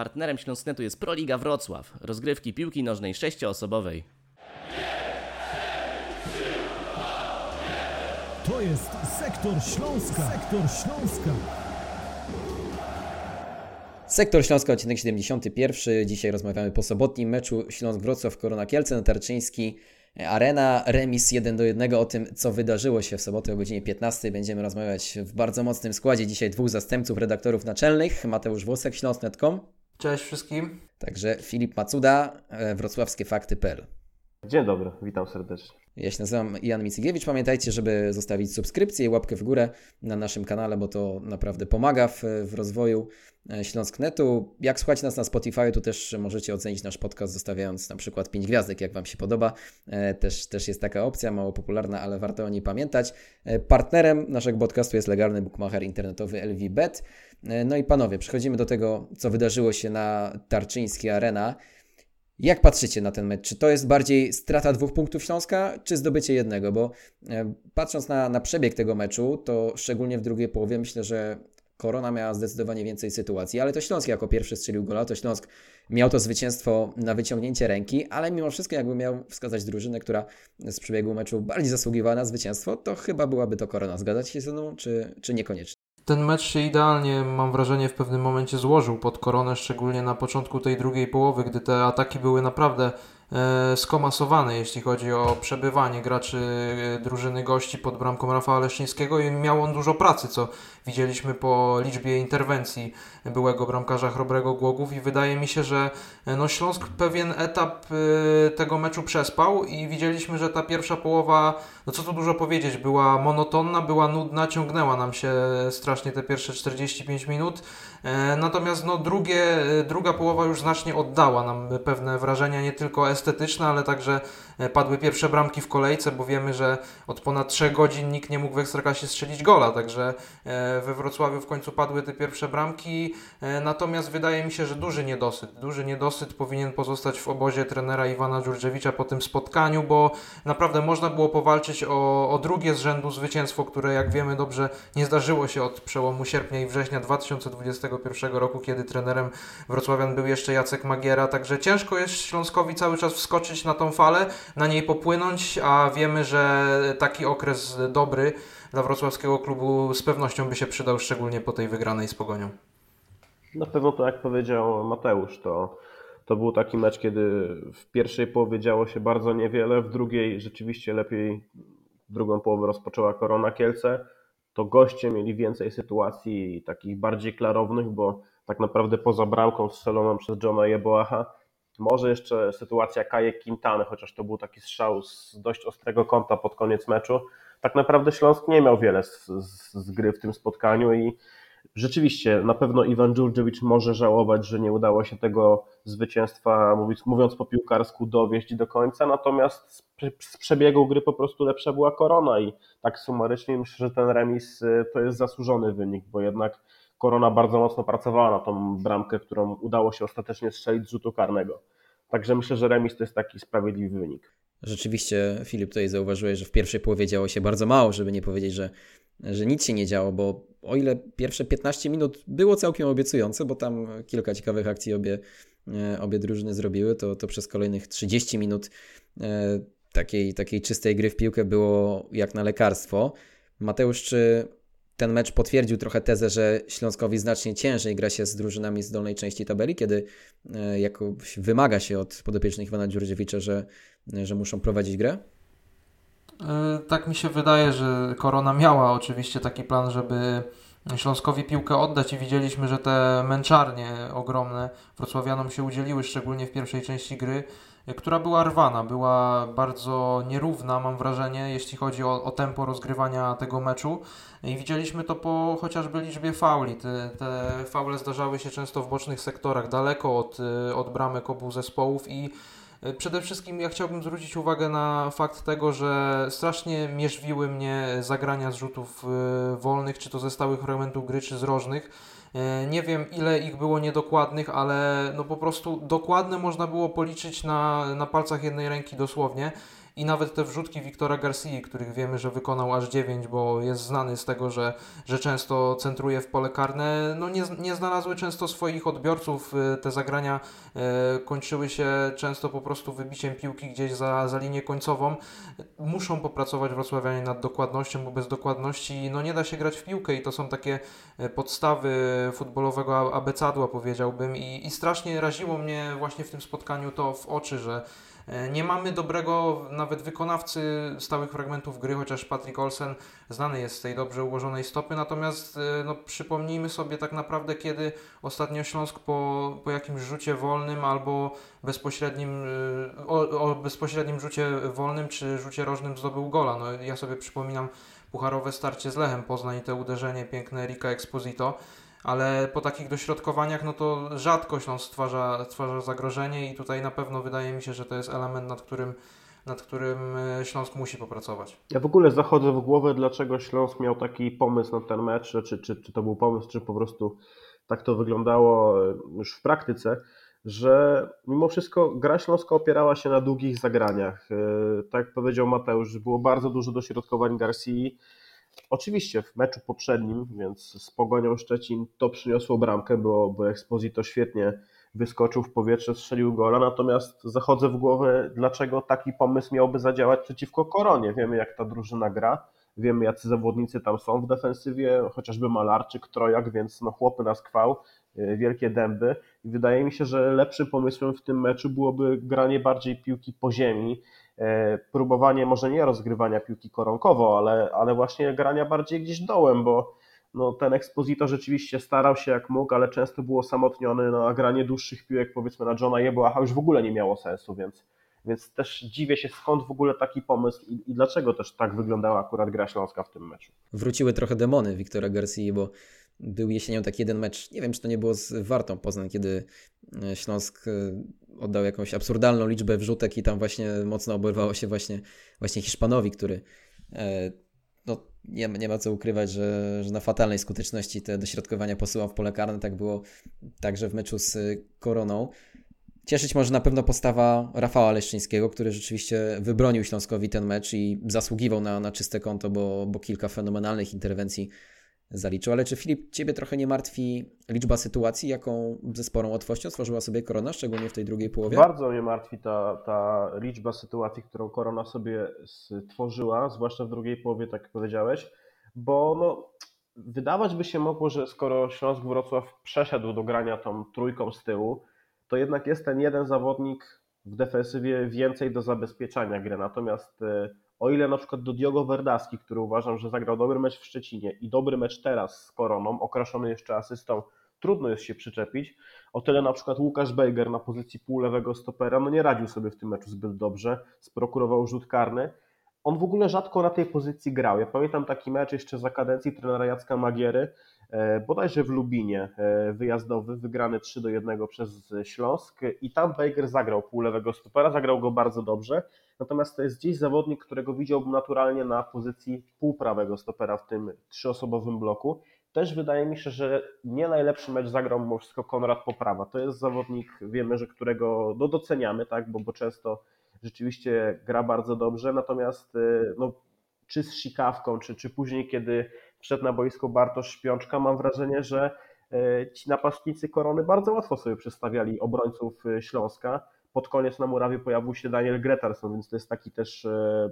Partnerem Śląsknetu jest Proliga Wrocław, rozgrywki piłki nożnej sześcioosobowej. To jest Sektor Śląska. Sektor Śląska. Sektor Śląska, odcinek 71. Dzisiaj rozmawiamy po sobotnim meczu Śląsk-Wrocław, Korona Kielce, Natarczyński, Arena, remis 1 do 1. O tym, co wydarzyło się w sobotę o godzinie 15 będziemy rozmawiać w bardzo mocnym składzie. Dzisiaj dwóch zastępców redaktorów naczelnych, Mateusz Włosek, Śląsk.com. Cześć wszystkim. Także Filip Macuda, e, wrocławskie fakty.pl. Dzień dobry, witam serdecznie. Ja się nazywam Jan Micygiewicz. Pamiętajcie, żeby zostawić subskrypcję i łapkę w górę na naszym kanale, bo to naprawdę pomaga w, w rozwoju e, Śląsknetu. Jak słuchacie nas na Spotify, to też możecie ocenić nasz podcast, zostawiając na przykład 5 gwiazdek, jak Wam się podoba. E, też, też jest taka opcja, mało popularna, ale warto o niej pamiętać. Partnerem naszego podcastu jest legalny bookmacher internetowy LVBet. No i panowie, przechodzimy do tego, co wydarzyło się na Tarczyńskiej Arena. Jak patrzycie na ten mecz? Czy to jest bardziej strata dwóch punktów Śląska, czy zdobycie jednego? Bo e, patrząc na, na przebieg tego meczu, to szczególnie w drugiej połowie myślę, że Korona miała zdecydowanie więcej sytuacji, ale to Śląsk jako pierwszy strzelił gola, to Śląsk miał to zwycięstwo na wyciągnięcie ręki, ale mimo wszystko jakby miał wskazać drużynę, która z przebiegu meczu bardziej zasługiwała na zwycięstwo, to chyba byłaby to Korona. Zgadzać się ze mną, czy, czy niekoniecznie? Ten mecz się idealnie, mam wrażenie, w pewnym momencie złożył pod koronę, szczególnie na początku tej drugiej połowy, gdy te ataki były naprawdę e, skomasowane, jeśli chodzi o przebywanie graczy e, drużyny gości pod bramką Rafała Leszczyńskiego i miał on dużo pracy, co widzieliśmy po liczbie interwencji byłego bramkarza Chrobrego Głogów i wydaje mi się, że e, no Śląsk pewien etap tego meczu przespał i widzieliśmy, że ta pierwsza połowa, no co tu dużo powiedzieć, była monotonna, była nudna, ciągnęła nam się strasznie te pierwsze 45 minut, natomiast no drugie, druga połowa już znacznie oddała nam pewne wrażenia, nie tylko estetyczne, ale także e, padły pierwsze bramki w kolejce, bo wiemy, że od ponad 3 godzin nikt nie mógł w Ekstraklasie strzelić gola, także e, we Wrocławiu w końcu padły te pierwsze bramki, e, natomiast wydaje mi się, że duży niedosyt, duży niedosyt powinien pozostać w obozie trenera Iwana Dżurdziewicza po tym spotkaniu, bo naprawdę można było powalczyć o, o drugie z rzędu zwycięstwo, które jak wiemy dobrze nie zdarzyło się od przełomu sierpnia i września 2021 roku, kiedy trenerem Wrocławian był jeszcze Jacek Magiera, także ciężko jest Śląskowi cały czas wskoczyć na tą falę, na niej popłynąć, a wiemy, że taki okres dobry dla wrocławskiego klubu z pewnością by się przydał, szczególnie po tej wygranej z Pogonią. Na pewno to, jak powiedział Mateusz, to, to był taki mecz, kiedy w pierwszej połowie działo się bardzo niewiele, w drugiej rzeczywiście lepiej drugą połowę rozpoczęła Korona Kielce. To goście mieli więcej sytuacji takich bardziej klarownych, bo tak naprawdę poza bramką strzeloną przez Johna Jeboacha może jeszcze sytuacja Kajek Quintany, chociaż to był taki strzał z dość ostrego kąta pod koniec meczu. Tak naprawdę Śląsk nie miał wiele z, z, z gry w tym spotkaniu i rzeczywiście na pewno Iwan Dżurdziewicz może żałować, że nie udało się tego zwycięstwa, mówiąc po piłkarsku, dowieść do końca, natomiast z, z przebiegu gry po prostu lepsza była korona i tak sumarycznie myślę, że ten remis y, to jest zasłużony wynik, bo jednak Korona bardzo mocno pracowała na tą bramkę, którą udało się ostatecznie strzelić z rzutu karnego. Także myślę, że remis to jest taki sprawiedliwy wynik. Rzeczywiście, Filip, tutaj zauważyłeś, że w pierwszej połowie działo się bardzo mało, żeby nie powiedzieć, że, że nic się nie działo, bo o ile pierwsze 15 minut było całkiem obiecujące, bo tam kilka ciekawych akcji obie, e, obie drużyny zrobiły, to, to przez kolejnych 30 minut e, takiej, takiej czystej gry w piłkę było jak na lekarstwo. Mateusz, czy ten mecz potwierdził trochę tezę, że Śląskowi znacznie ciężej gra się z drużynami z dolnej części tabeli, kiedy e, jakoś wymaga się od podopiecznych Iwana Dziurdziewicza, że, że muszą prowadzić grę? E, tak mi się wydaje, że Korona miała oczywiście taki plan, żeby Śląskowi piłkę oddać i widzieliśmy, że te męczarnie ogromne Wrocławianom się udzieliły, szczególnie w pierwszej części gry która była rwana, była bardzo nierówna, mam wrażenie, jeśli chodzi o, o tempo rozgrywania tego meczu. I widzieliśmy to po chociażby liczbie fauli. Te, te faule zdarzały się często w bocznych sektorach, daleko od, od bramek obu zespołów i e, Przede wszystkim ja chciałbym zwrócić uwagę na fakt tego, że strasznie mierzwiły mnie zagrania z rzutów e, wolnych, czy to ze stałych fragmentów gry, czy z rożnych E, nie wiem ile ich było niedokładnych, ale no po prostu dokładne można było policzyć na, na palcach jednej ręki dosłownie. I nawet te wrzutki Wiktora Garcia, których wiemy, że wykonał aż 9, bo jest znany z tego, że, że często centruje w pole karne, no nie, nie znalazły często swoich odbiorców. Y, te zagrania e, kończyły się często po prostu wybiciem piłki gdzieś za, za linię końcową. Muszą popracować wrocławianie nad dokładnością, bo bez dokładności no nie da się grać w piłkę i to są takie podstawy futbolowego abecadła powiedziałbym i, i strasznie raziło mnie właśnie w tym spotkaniu to w oczy, że nie mamy dobrego nawet wykonawcy stałych fragmentów gry, chociaż Patrick Olsen znany jest z tej dobrze ułożonej stopy, natomiast e, no, przypomnijmy sobie tak naprawdę, kiedy ostatnio Śląsk po, po jakimś rzucie wolnym albo bezpośrednim, e, o, o bezpośrednim rzucie wolnym czy rzucie rożnym zdobył gola. No, ja sobie przypominam pucharowe starcie z Lechem Poznań i te uderzenie piękne Rika Exposito ale po takich dośrodkowaniach, no to rzadko Śląsk stwarza, stwarza zagrożenie i tutaj na pewno wydaje mi się, że to jest element, nad którym, nad którym e, Śląsk musi popracować. Ja w ogóle zachodzę w głowę, dlaczego Śląsk miał taki pomysł na ten mecz, czy, czy, czy to był pomysł, czy po prostu tak to wyglądało e, już w praktyce, że mimo wszystko gra Śląska opierała się na długich zagraniach. E, tak jak powiedział Mateusz, było bardzo dużo dośrodkowań Garcia, Oczywiście w meczu poprzednim, więc z Pogonią Szczecin to przyniosło bramkę, bo, bo Exposito świetnie wyskoczył w powietrze, strzelił gola, natomiast zachodzę w głowę, dlaczego taki pomysł miałby zadziałać przeciwko Koronie. Wiemy jak ta drużyna gra, wiemy jacy zawodnicy tam są w defensywie, chociażby Malarczyk, Trojak, więc no chłopy na skwał, y, wielkie dęby. I wydaje mi się, że lepszym pomysłem w tym meczu byłoby granie bardziej piłki po ziemi, próbowanie może nie rozgrywania piłki koronkowo, ale, ale właśnie grania bardziej gdzieś dołem, bo no, ten ekspozytor rzeczywiście starał się jak mógł, ale często był osamotniony, no, a granie dłuższych piłek powiedzmy na Johna Jebłacha już w ogóle nie miało sensu, więc, więc też dziwię się skąd w ogóle taki pomysł i, i dlaczego też tak wyglądała akurat gra Śląska w tym meczu. Wróciły trochę demony Wiktora Garcia, bo był jesienią taki jeden mecz, nie wiem czy to nie było z Wartą Poznań, kiedy e, Śląsk e, oddał jakąś absurdalną liczbę wrzutek i tam właśnie mocno oberwało się właśnie, właśnie Hiszpanowi, który e, no, nie, nie ma co ukrywać, że, że na fatalnej skuteczności te dośrodkowania posyłał w pole karne. Tak było także w meczu z Koroną. Cieszyć może na pewno postawa Rafała Leszczyńskiego, który rzeczywiście wybronił Śląskowi ten mecz i zasługiwał na, na czyste konto, bo, bo kilka fenomenalnych interwencji zaliczył. Ale czy Filip, Ciebie trochę nie martwi liczba sytuacji, jaką ze sporą łatwością stworzyła sobie Korona, szczególnie w tej drugiej połowie? Bardzo mnie martwi ta, ta liczba sytuacji, którą Korona sobie stworzyła, zwłaszcza w drugiej połowie, tak jak powiedziałeś, bo no, wydawać by się mogło, że skoro Śląsk Wrocław przeszedł do grania tą trójką z tyłu, to jednak jest ten jeden zawodnik w defensywie więcej do zabezpieczania gry. Natomiast e, o ile na przykład do Diogo Verdaski, który uważam, że zagrał dobry mecz w Szczecinie i dobry mecz teraz z Koroną, okraszony jeszcze asystą, trudno jest się przyczepić, o tyle na przykład Łukasz Bejger na pozycji półlewego stopera no nie radził sobie w tym meczu zbyt dobrze, sprokurował rzut karny. On w ogóle rzadko na tej pozycji grał. Ja pamiętam taki mecz jeszcze za kadencji trenera Jacka Magiery, E, bodajże w Lubinie e, wyjazdowy, wygrany 3 do 1 przez Śląsk i tam Baker zagrał półlewego stopera, zagrał go bardzo dobrze, natomiast to jest gdzieś zawodnik, którego widziałbym naturalnie na pozycji półprawego stopera w tym trzyosobowym bloku. Też wydaje mi się, że nie najlepszy mecz zagrał mimo wszystko Konrad Poprawa. To jest zawodnik, wiemy, że którego no, doceniamy, tak, bo, bo często rzeczywiście gra bardzo dobrze, natomiast e, no, czy z sikawką, czy, czy później, kiedy wszedł na boisko Bartosz Śpiączka, mam wrażenie, że e, ci napastnicy Korony bardzo łatwo sobie przedstawiali obrońców e, Śląska. Pod koniec na murawie pojawił się Daniel Gretarson, więc to jest taki też,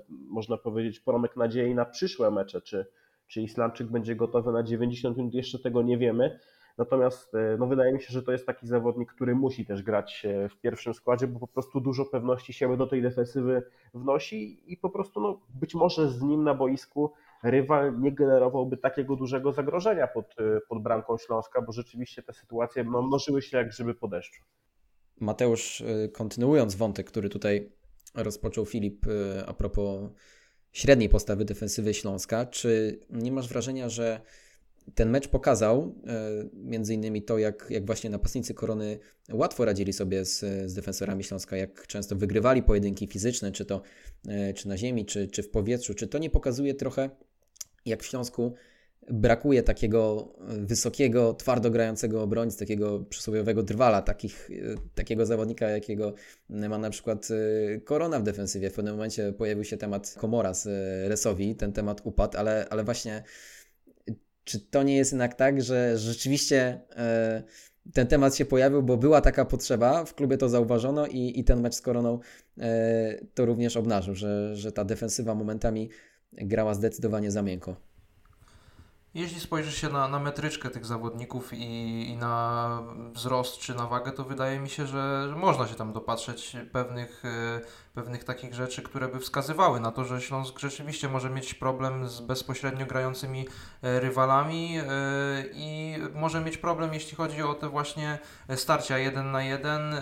można powiedzieć, promyk nadziei na przyszłe mecze. Czy, czy Islandczyk będzie gotowy na 90 minut, jeszcze tego nie wiemy. Natomiast no, wydaje mi się, że to jest taki zawodnik, który musi też grać w pierwszym składzie, bo po prostu dużo pewności siebie do tej defensywy wnosi i po prostu no, być może z nim na boisku rywal nie generowałby takiego dużego zagrożenia pod, y, pod bramką Śląska, bo rzeczywiście te sytuacje no, mnożyły się jak grzyby po deszczu. Mateusz, kontynuując wątek, który tutaj rozpoczął Filip a propos średniej postawy defensywy Śląska, czy nie masz wrażenia, że ten mecz pokazał między innymi to, jak, jak właśnie napastnicy Korony łatwo radzili sobie z, z defensorami Śląska, jak często wygrywali pojedynki fizyczne, czy to czy na ziemi, czy, czy w powietrzu, czy to nie pokazuje trochę jak w Śląsku brakuje takiego wysokiego, twardo grającego obrońcy, takiego przysłowiowego drwala, takich, takiego zawodnika, jakiego ma na przykład Korona w defensywie. W pewnym momencie pojawił się temat Komora z Resowi, ten temat upadł, ale, ale właśnie czy to nie jest jednak tak, że rzeczywiście e, ten temat się pojawił, bo była taka potrzeba, w klubie to zauważono i, i ten mecz z Koroną e, to również obnażył, że, że ta defensywa momentami grała zdecydowanie za miękko. Jeśli spojrzy się na, na metryczkę tych zawodników i, i, na wzrost czy na wagę, to wydaje mi się, że, można się tam dopatrzeć pewnych, e, pewnych takich rzeczy, które by wskazywały na to, że Śląsk rzeczywiście może mieć problem z bezpośrednio grającymi e, rywalami e, i może mieć problem, jeśli chodzi o te właśnie starcia jeden na jeden.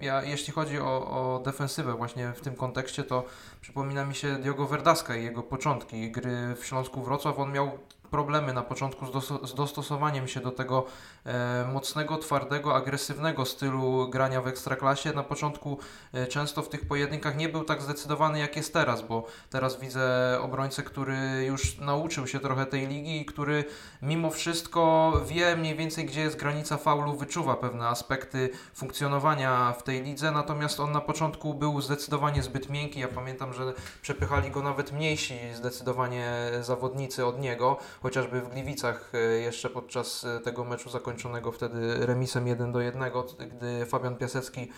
Ja, jeśli chodzi o, o defensywę właśnie w tym kontekście, to przypomina mi się Diogo Verdaska i jego początki gry w Śląsku Wrocław. On miał problemy na początku z, z dostosowaniem się do tego e, mocnego, twardego, agresywnego stylu grania w ekstraklasie. Na początku e, często w tych pojedynkach nie był tak zdecydowany jak jest teraz, bo teraz widzę obrońcę, który już nauczył się trochę tej ligi i który mimo wszystko wie mniej więcej gdzie jest granica faulu, wyczuwa pewne aspekty funkcjonowania w tej lidze, natomiast on na początku był zdecydowanie zbyt miękki. Ja pamiętam, że przepychali go nawet mniejsi zdecydowanie zawodnicy od niego chociażby w Gliwicach e, jeszcze podczas e, tego meczu zakończonego wtedy remisem 1 do 1, gdy Fabian Piasecki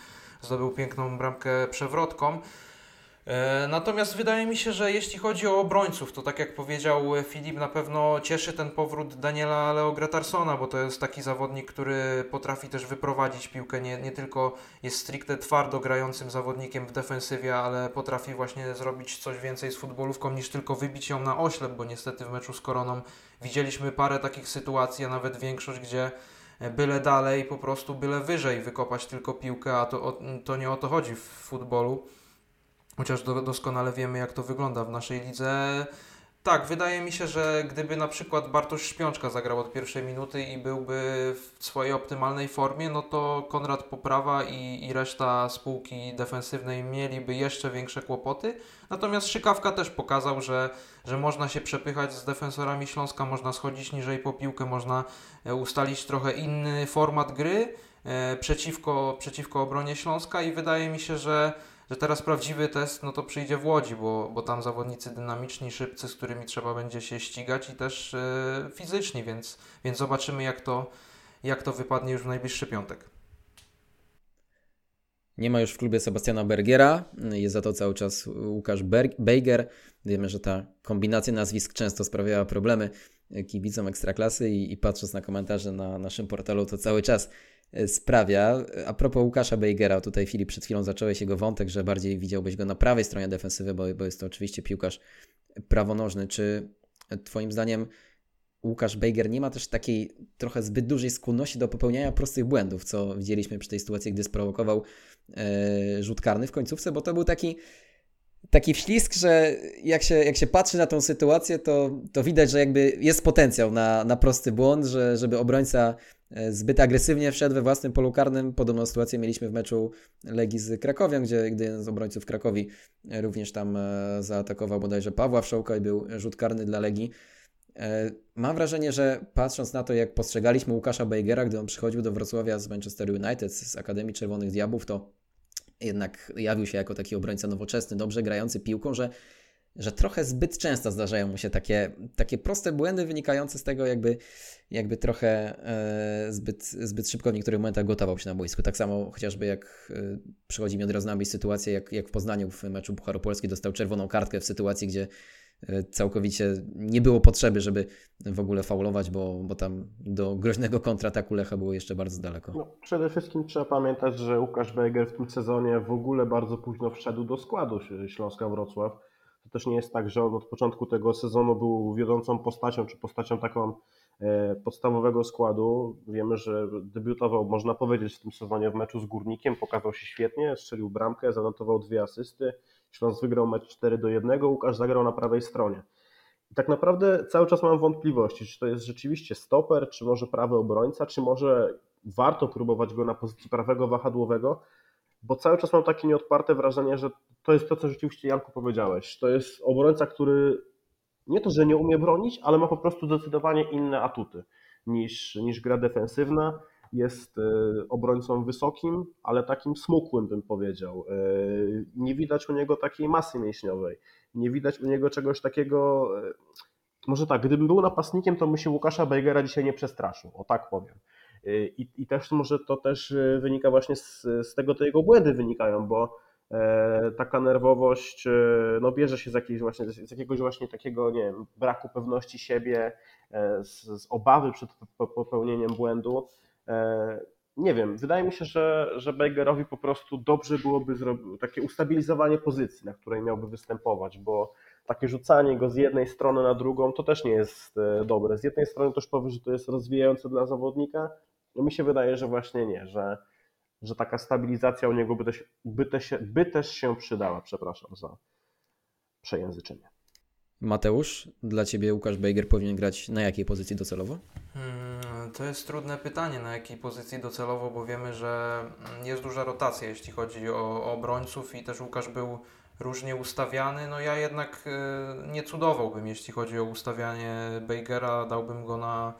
zdobył piękną bramkę przewrotką. E, natomiast wydaje mi się, że jeśli chodzi o obrońców, to tak jak powiedział Filip, na pewno cieszy ten powrót Daniela Leo Gretarsona, bo to jest taki zawodnik, który potrafi też wyprowadzić piłkę, nie, nie tylko jest stricte twardo grającym zawodnikiem w defensywie, ale potrafi właśnie zrobić coś więcej z futbolówką niż tylko wybić ją na oślep, bo niestety w meczu z Koroną widzieliśmy parę takich sytuacji, a nawet większość, gdzie byle dalej, po prostu byle wyżej wykopać tylko piłkę, a to, to nie o to chodzi w futbolu. Chociaż do, doskonale wiemy, jak to wygląda w naszej lidze. Tak, wydaje mi się, że gdyby na przykład Bartosz Śpiączka zagrał od pierwszej minuty i byłby w swojej optymalnej formie, no to Konrad Poprawa i, i reszta spółki defensywnej mieliby jeszcze większe kłopoty. Natomiast Szykawka też pokazał, że, że można się przepychać z defensorami Śląska, można schodzić niżej po piłkę, można e, ustalić trochę inny format gry e, przeciwko, przeciwko obronie Śląska i wydaje mi się, że że teraz prawdziwy test no to przyjdzie w Łodzi, bo, bo tam zawodnicy dynamiczni, szybcy, z którymi trzeba będzie się ścigać i też yy, fizyczni, więc, więc zobaczymy jak to, jak to wypadnie już w najbliższy piątek. Nie ma już w klubie Sebastiana Bergiera, jest za to cały czas Łukasz Bejger. Wiemy, że ta kombinacja nazwisk często sprawiała problemy kibicom Ekstraklasy i, i patrząc na komentarze na naszym portalu, to cały czas sprawia. A propos Łukasza Bejgera, tutaj Filip przed chwilą zacząłeś jego wątek, że bardziej widziałbyś go na prawej stronie defensywy, bo, bo jest to oczywiście piłkarz prawonożny. Czy Twoim zdaniem Łukasz Bejger nie ma też takiej trochę zbyt dużej skłonności do popełniania prostych błędów, co widzieliśmy przy tej sytuacji, gdy sprowokował e, rzut karny w końcówce, bo to był taki taki wślizg, że jak się, jak się patrzy na tą sytuację, to, to widać, że jakby jest potencjał na, na prosty błąd, że, żeby obrońca e, zbyt agresywnie wszedł we własnym polu karnym. Podobną sytuację mieliśmy w meczu Legii z Krakowią, gdzie jeden z obrońców Krakowi e, również tam e, zaatakował bodajże Pawła Wszołka i był rzut karny dla Legii. Mam wrażenie, że patrząc na to, jak postrzegaliśmy Łukasza Bejgera, gdy on przychodził do Wrocławia z Manchester United, z Akademii Czerwonych Diabłów, to jednak jawił się jako taki obrońca nowoczesny, dobrze grający piłką, że, że trochę zbyt często zdarzają mu się takie, takie proste błędy wynikające z tego, jakby, jakby trochę e, zbyt, zbyt szybko w niektórych momentach gotował się na boisku. Tak samo chociażby jak e, przychodzi mi od razu na myśl sytuacja, jak, jak w Poznaniu w meczu Pucharu Polski dostał czerwoną kartkę w sytuacji, gdzie E, całkowicie nie było potrzeby, żeby w ogóle faulować, bo, bo tam do groźnego kontrataku Lecha było jeszcze bardzo daleko. No, przede wszystkim trzeba pamiętać, że Łukasz Bejger w tym sezonie w ogóle bardzo późno wszedł do składu Śląska Wrocław. To też nie jest tak, że on od początku tego sezonu był wiodącą postacią, czy postacią taką e, podstawowego składu. Wiemy, że debiutował, można powiedzieć, w tym sezonie w meczu z Górnikiem, pokazał się świetnie, strzelił bramkę, zanotował dwie asysty Śląsk wygrał mecz 4 do 1, Łukasz zagrał na prawej stronie. I tak naprawdę cały czas mam wątpliwości, czy to jest rzeczywiście stoper, czy może prawy obrońca, czy może warto próbować go na pozycji prawego wahadłowego, bo cały czas mam takie nieodparte wrażenie, że to jest to, co rzeczywiście Janku powiedziałeś. To jest obrońca, który nie to, że nie umie bronić, ale ma po prostu zdecydowanie inne atuty niż, niż gra defensywna. Jest e, obrońcą wysokim, ale takim smukłym, bym powiedział. E, nie widać u niego takiej masy mięśniowej. Nie widać u niego czegoś takiego. E, może tak, gdybym był napastnikiem, to by się Łukasza Bejgera dzisiaj nie przestraszył. O tak powiem. I, I też może to też wynika właśnie z, z tego, to jego błędy wynikają, bo E, taka nerwowość e, no, bierze się z, jakiejś właśnie, z jakiegoś właśnie takiego nie wiem, braku pewności siebie, e, z, z obawy przed popełnieniem błędu. Nie wiem, wydaje mi się, że, że Bejgerowi po prostu dobrze byłoby zrobić takie ustabilizowanie pozycji, na której miałby występować, bo takie rzucanie go z jednej strony na drugą to też nie jest dobre. Z jednej strony też powie, że to jest rozwijające dla zawodnika, no mi się wydaje, że właśnie nie, że że taka stabilizacja u niego by też, by też, by też się przydała. Przepraszam za przejęzyczenie. Mateusz, dla Ciebie Łukasz Bejger powinien grać na jakiej pozycji docelowo? Hmm, to jest trudne pytanie, na jakiej pozycji docelowo, bo wiemy, że jest duża rotacja, jeśli chodzi o, o obrońców i też Łukasz był różnie ustawiany. No ja jednak y, nie cudowałbym, jeśli chodzi o ustawianie Bejgera, dałbym go na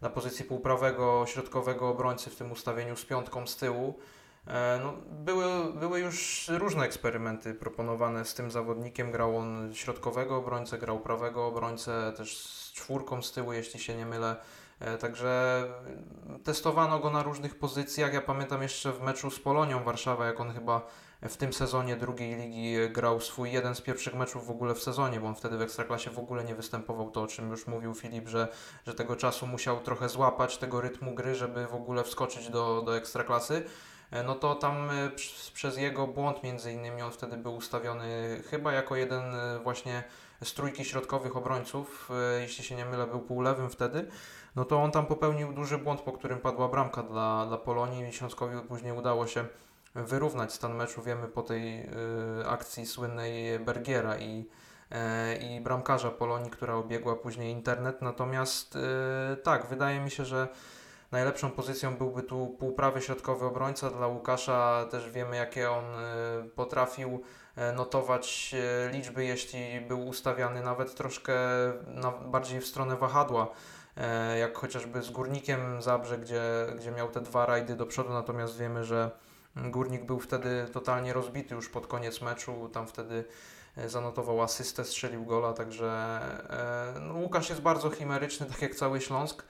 na pozycji półprawego, środkowego obrońcy w tym ustawieniu z piątką z tyłu. E, no, były, były już różne eksperymenty proponowane z tym zawodnikiem. Grał on środkowego obrońcę, grał prawego obrońcę, też z czwórką z tyłu, jeśli się nie mylę. E, także testowano go na różnych pozycjach. Ja pamiętam jeszcze w meczu z Polonią Warszawa, jak on chyba w tym sezonie drugiej ligi grał swój jeden z pierwszych meczów w ogóle w sezonie, bo on wtedy w Ekstraklasie w ogóle nie występował, to o czym już mówił Filip, że, że tego czasu musiał trochę złapać, tego rytmu gry, żeby w ogóle wskoczyć do, do Ekstraklasy. E, no to tam e, przez jego błąd między innymi on wtedy był ustawiony chyba jako jeden e, właśnie z trójki środkowych obrońców, jeśli się nie mylę, był półlewym wtedy, no to on tam popełnił duży błąd, po którym padła bramka dla, dla Polonii. I Śląskowi później udało się wyrównać stan meczu. Wiemy po tej y, akcji słynnej Bergiera i, y, i bramkarza Polonii, która obiegła później internet. Natomiast y, tak, wydaje mi się, że najlepszą pozycją byłby tu półprawy środkowy obrońca. Dla Łukasza też wiemy, jakie on y, potrafił y, notować y, liczby, jeśli był ustawiany nawet troszkę bardziej w stronę wahadła jak chociażby z Górnikiem Zabrze, gdzie, gdzie miał te dwa rajdy do przodu, natomiast wiemy, że Górnik był wtedy totalnie rozbity już pod koniec meczu, tam wtedy e, zanotował asystę, strzelił gola, także e, no, Łukasz jest bardzo chimeryczny, tak jak cały Śląsk.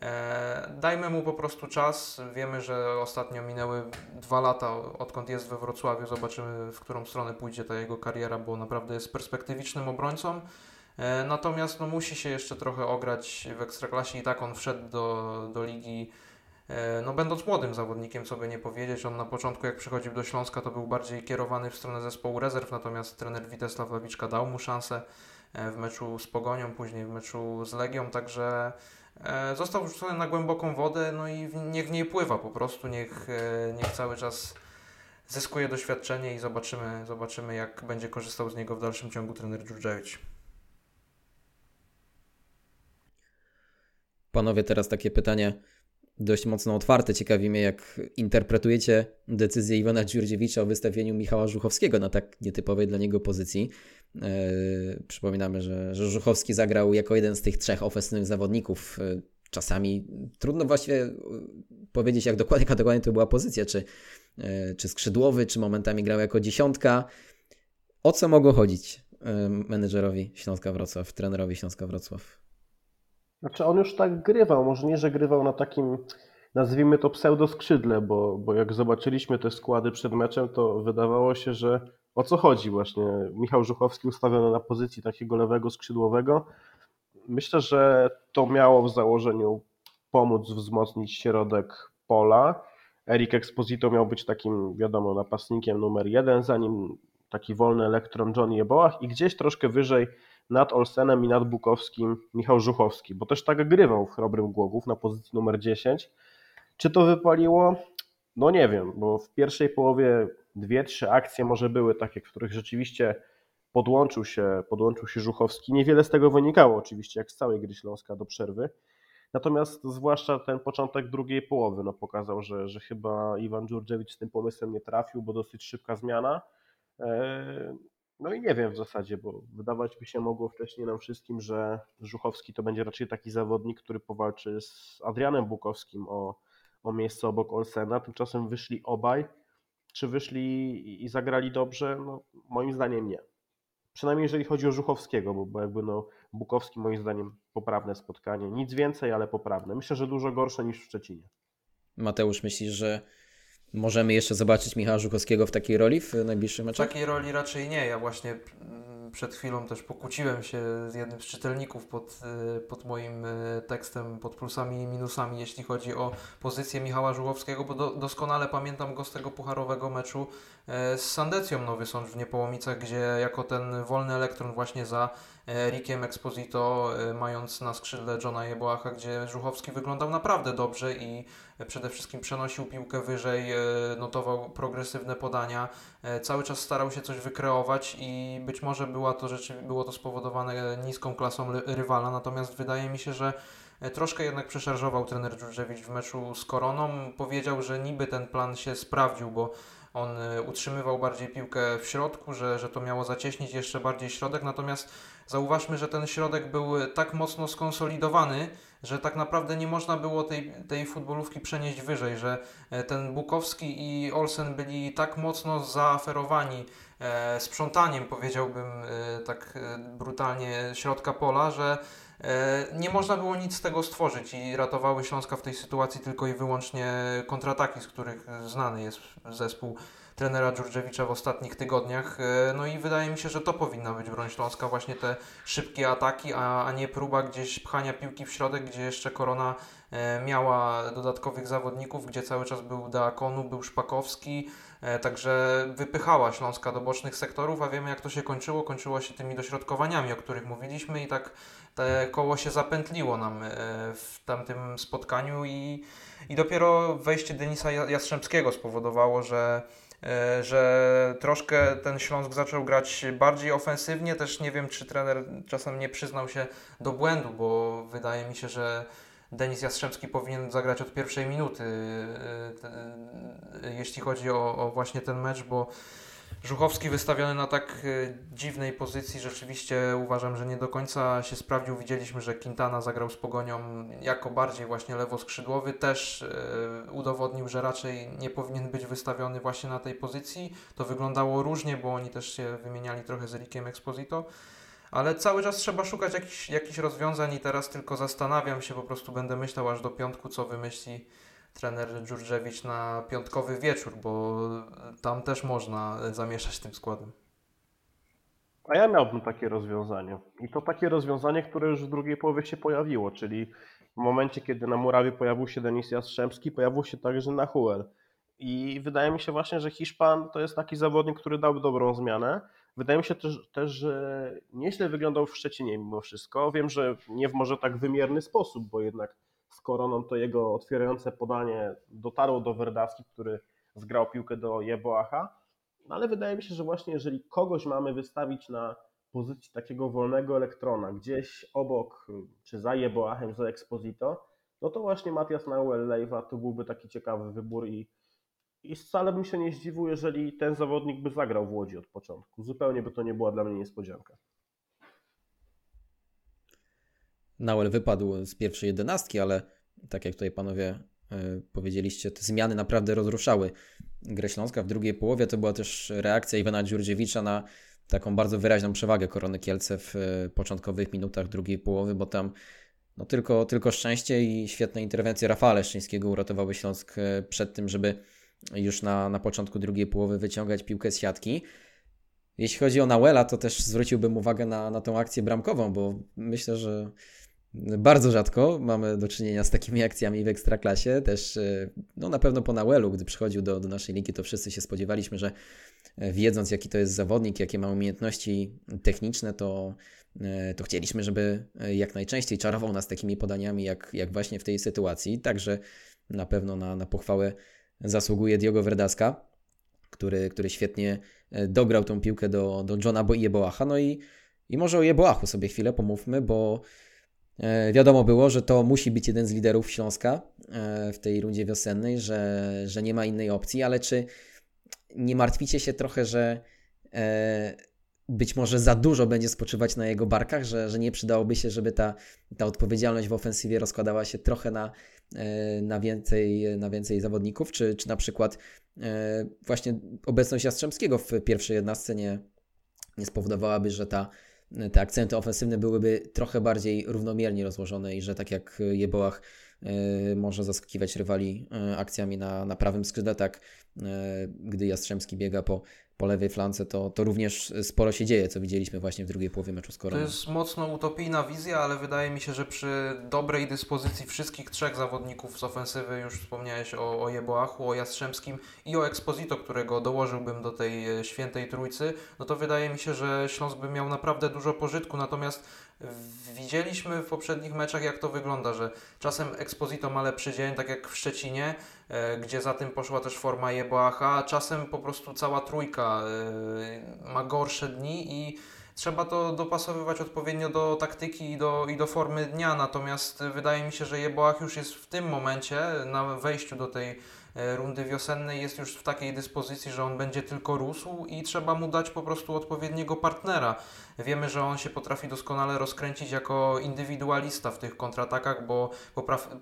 E, dajmy mu po prostu czas. Wiemy, że ostatnio minęły dwa lata, odkąd jest we Wrocławiu. Zobaczymy, w którą stronę pójdzie ta jego kariera, bo naprawdę jest perspektywicznym obrońcą. Natomiast no, musi się jeszcze trochę ograć w ekstraklasie i tak on wszedł do, do ligi no, będąc młodym zawodnikiem, co by nie powiedzieć, on na początku jak przychodził do Śląska, to był bardziej kierowany w stronę zespołu rezerw, natomiast trener Witesław Lawiczka dał mu szansę e, w meczu z Pogonią, później w meczu z Legią, także e, został wrzucony na głęboką wodę, no i niech w niej pływa po prostu, niech, niech cały czas zyskuje doświadczenie i zobaczymy, zobaczymy jak będzie korzystał z niego w dalszym ciągu trener Dżurdżewicz. Panowie, teraz takie pytanie dość mocno otwarte. Ciekawi mnie, jak interpretujecie decyzję Iwana Dziurdziewicza o wystawieniu Michała Żuchowskiego na tak nietypowej dla niego pozycji. Yy, przypominamy, że, że Żuchowski zagrał jako jeden z tych trzech ofensywnych zawodników. Yy, czasami trudno właściwie powiedzieć, jak dokładnie, jaka dokładnie to była pozycja, czy, yy, czy skrzydłowy, czy momentami grał jako dziesiątka. O co mogło chodzić menedżerowi Śląska Wrocław, trenerowi Śląska Wrocław? Znaczy on już tak grywał, może nie, że grywał na takim, nazwijmy to pseudo-skrzydle, bo, bo jak zobaczyliśmy te składy przed meczem, to wydawało się, że o co chodzi właśnie. Michał Żuchowski ustawiony na pozycji takiego lewego skrzydłowego. Myślę, że to miało w założeniu pomóc wzmocnić środek pola. Erik Exposito miał być takim, wiadomo, napastnikiem numer jeden, zanim taki wolny elektron Johnny Jebołach i gdzieś troszkę wyżej nad Olsenem i nad Bukowskim Michał Żuchowski, bo też tak grywał w Chrobrym Głogów na pozycji numer 10. Czy to wypaliło? No nie wiem, bo w pierwszej połowie dwie, trzy akcje może były takie, w których rzeczywiście podłączył się, podłączył się Żuchowski. Niewiele z tego wynikało oczywiście, jak z całej gry Śląska do przerwy. Natomiast zwłaszcza ten początek drugiej połowy no, pokazał, że, że chyba Iwan Dżurdziewicz tym pomysłem nie trafił, bo dosyć szybka zmiana. No i nie wiem w zasadzie, bo wydawać by się mogło wcześniej nam wszystkim, że Żuchowski to będzie raczej taki zawodnik, który powalczy z Adrianem Bukowskim o, o miejsce obok Olsena. Tymczasem wyszli obaj. Czy wyszli i zagrali dobrze? No, moim zdaniem nie. Przynajmniej jeżeli chodzi o Żuchowskiego, bo, bo jakby no Bukowski moim zdaniem poprawne spotkanie. Nic więcej, ale poprawne. Myślę, że dużo gorsze niż w Szczecinie. Mateusz, myślisz, że możemy jeszcze zobaczyć Michała Żuchowskiego w takiej roli w najbliższym W meczach? takiej roli raczej nie. Ja właśnie mm, przed chwilą też pokłóciłem się z jednym z czytelników pod, y, pod moim y, tekstem, pod plusami i minusami, jeśli chodzi o pozycję Michała Żuchowskiego, bo do, doskonale pamiętam go z tego pucharowego meczu e, z Sandecją Nowy Sącz w Niepołomicach, gdzie jako ten wolny elektron właśnie za Rickiem Exposito, e, mając na skrzydle Johna Jeboacha, gdzie Żuchowski wyglądał naprawdę dobrze i przede wszystkim przenosił piłkę wyżej, e, notował progresywne podania, e, cały czas starał się coś wykreować i być może była to rzeczy, było to spowodowane niską klasą rywala, natomiast wydaje mi się, że e, troszkę jednak przeszarżował trener Dżurdżewicz w meczu z Koroną. Powiedział, że niby ten plan się sprawdził, bo on e, utrzymywał bardziej piłkę w środku, że, że to miało zacieśnić jeszcze bardziej środek, natomiast zauważmy, że ten środek był e, tak mocno skonsolidowany, że tak naprawdę nie można było tej, tej futbolówki przenieść wyżej, że e, ten Bukowski i Olsen byli tak mocno zaaferowani e, sprzątaniem, powiedziałbym e, tak e, brutalnie, środka pola, że e, nie można było nic z tego stworzyć i ratowały Śląska w tej sytuacji tylko i wyłącznie kontrataki, z których znany jest zespół trenera Dżurdżewicza w ostatnich tygodniach. E, No i wydaje mi się, że to powinna być broń Śląska, właśnie te szybkie ataki, a, a nie próba gdzieś pchania piłki w środek, gdzie jeszcze Korona e, miała dodatkowych zawodników, gdzie cały czas był Deakonu, był Szpakowski, e, także wypychała Śląska do bocznych sektorów, a wiemy jak to się kończyło. Kończyło się tymi dośrodkowaniami, o których mówiliśmy i tak te koło się zapętliło nam w tamtym spotkaniu i, i dopiero wejście Denisa Ja- Jastrzębskiego spowodowało, że że troszkę ten Śląsk zaczął grać bardziej ofensywnie. Też nie wiem, czy trener czasem nie przyznał się do błędu, bo wydaje mi się, że Denis Jastrzębski powinien zagrać od pierwszej minuty, e, e, jeśli chodzi o, o właśnie ten mecz, bo Żuchowski wystawiony na tak e, dziwnej pozycji, rzeczywiście uważam, że nie do końca się sprawdził. Widzieliśmy, że Quintana zagrał z Pogonią jako bardziej właśnie lewoskrzydłowy, też e, udowodnił, że raczej nie powinien być wystawiony właśnie na tej pozycji. To wyglądało różnie, bo oni też się wymieniali trochę z Rickiem Exposito. Ale cały czas trzeba szukać jakichś, jakichś rozwiązań i teraz tylko zastanawiam się, po prostu będę myślał aż do piątku, co wymyśli trener Dżurdżewicz na piątkowy wieczór, bo tam też można zamieszać tym składem. A ja miałbym takie rozwiązanie. I to takie rozwiązanie, które już w drugiej połowie się pojawiło, czyli w momencie, kiedy na murawie pojawił się Denis Jastrzębski, pojawił się także Nahuel. I wydaje mi się właśnie, że Hiszpan to jest taki zawodnik, który dałby dobrą zmianę. Wydaje mi się też, też że nieźle wyglądał w Szczecinie mimo wszystko. Wiem, że nie w może tak wymierny sposób, bo jednak z Koroną to jego otwierające podanie dotarło do Werdawski, który zgrał piłkę do Jeboacha. No ale wydaje mi się, że właśnie jeżeli kogoś mamy wystawić na pozycji takiego wolnego elektrona, gdzieś obok, czy za Jeboachem, za Exposito, no to właśnie Matias Nauel Lejwa to byłby taki ciekawy wybór i, i wcale bym się nie zdziwił, jeżeli ten zawodnik by zagrał w Łodzi od początku. Zupełnie by to nie była dla mnie niespodzianka. Nauel wypadł z pierwszej jedenastki, ale tak jak tutaj panowie y, powiedzieliście, te zmiany naprawdę rozruszały grę Śląska. W drugiej połowie to była też reakcja Iwana Dziurdziewicza na taką bardzo wyraźną przewagę Korony Kielce w y, początkowych minutach drugiej połowy, bo tam no tylko, tylko szczęście i świetne interwencje Rafała Leszczyńskiego uratowały Śląsk y, przed tym, żeby już na, na początku drugiej połowy wyciągać piłkę z siatki. Jeśli chodzi o Nauela, to też zwróciłbym uwagę na, na tą akcję bramkową, bo myślę, że bardzo rzadko mamy do czynienia z takimi akcjami w Ekstraklasie. Też e, no, na pewno po Nauelu, gdy przychodził do, do naszej ligi, to wszyscy się spodziewaliśmy, że e, wiedząc jaki to jest zawodnik, jakie ma umiejętności techniczne, to, e, to chcieliśmy, żeby jak najczęściej czarował nas takimi podaniami, jak, jak właśnie w tej sytuacji. Także na pewno na, na pochwałę zasługuje Diogo Verdaska, który, który świetnie dograł tą piłkę do, do Johna Bo- Jeboacha. No i, i może o Jeboachu sobie chwilę pomówmy, bo Wiadomo było, że to musi być jeden z liderów Śląska e, w tej rundzie wiosennej, że, że nie ma innej opcji, ale czy nie martwicie się trochę, że e, być może za dużo będzie spoczywać na jego barkach, że, że nie przydałoby się, żeby ta, ta odpowiedzialność w ofensywie rozkładała się trochę na, e, na, więcej, na więcej zawodników, czy, czy na przykład e, właśnie obecność Jastrzębskiego w pierwszej jednostce nie, nie spowodowałaby, że ta, te akcenty ofensywne byłyby trochę bardziej równomiernie rozłożone i że tak jak Jebołach może zaskakiwać rywali akcjami na, na prawym skrzydle, tak gdy Jastrzębski biega po, po lewej flance, to, to również sporo się dzieje, co widzieliśmy właśnie w drugiej połowie meczu z Koroną. To jest mocno utopijna wizja, ale wydaje mi się, że przy dobrej dyspozycji wszystkich trzech zawodników z ofensywy, już wspomniałeś o, o Jeboachu, o Jastrzębskim i o Exposito, którego dołożyłbym do tej e, świętej trójcy, no to wydaje mi się, że Śląsk by miał naprawdę dużo pożytku, natomiast widzieliśmy w poprzednich meczach, jak to wygląda, że czasem Exposito ma lepszy dzień, tak jak w Szczecinie, e, gdzie za tym poszła też forma Jeboacha, a czasem po prostu cała trójka e, ma gorsze dni i trzeba to dopasowywać odpowiednio do taktyki i do, i do formy dnia. Natomiast wydaje mi się, że Jeboach już jest w tym momencie, na wejściu do tej rundy wiosennej, jest już w takiej dyspozycji, że on będzie tylko rósł i trzeba mu dać po prostu odpowiedniego partnera. Wiemy, że on się potrafi doskonale rozkręcić jako indywidualista w tych kontratakach, bo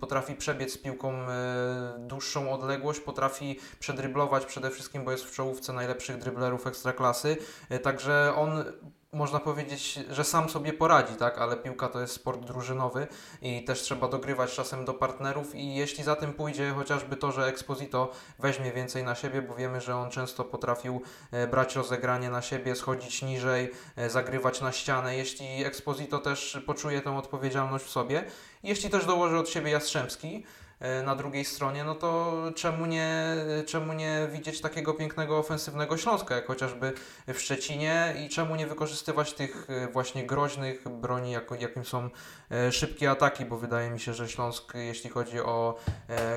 potrafi przebiec z piłką e, dłuższą odległość, potrafi przedryblować przede wszystkim, bo jest w czołówce najlepszych dryblerów ekstraklasy. E, także on można powiedzieć, że sam sobie poradzi, tak? Ale piłka to jest sport drużynowy i też trzeba dogrywać czasem do partnerów i jeśli za tym pójdzie chociażby to, że Exposito weźmie więcej na siebie, bo wiemy, że on często potrafił e, brać rozegranie na siebie, schodzić niżej, e, zagrywać na ścianę. Jeśli Exposito też poczuje tę odpowiedzialność w sobie, jeśli też dołoży od siebie Jastrzębski, na drugiej stronie, no to czemu nie, czemu nie widzieć takiego pięknego ofensywnego Śląska, jak chociażby w Szczecinie i czemu nie wykorzystywać tych e, właśnie groźnych broni, jako, jakim są e, szybkie ataki, bo wydaje mi się, że Śląsk, jeśli chodzi o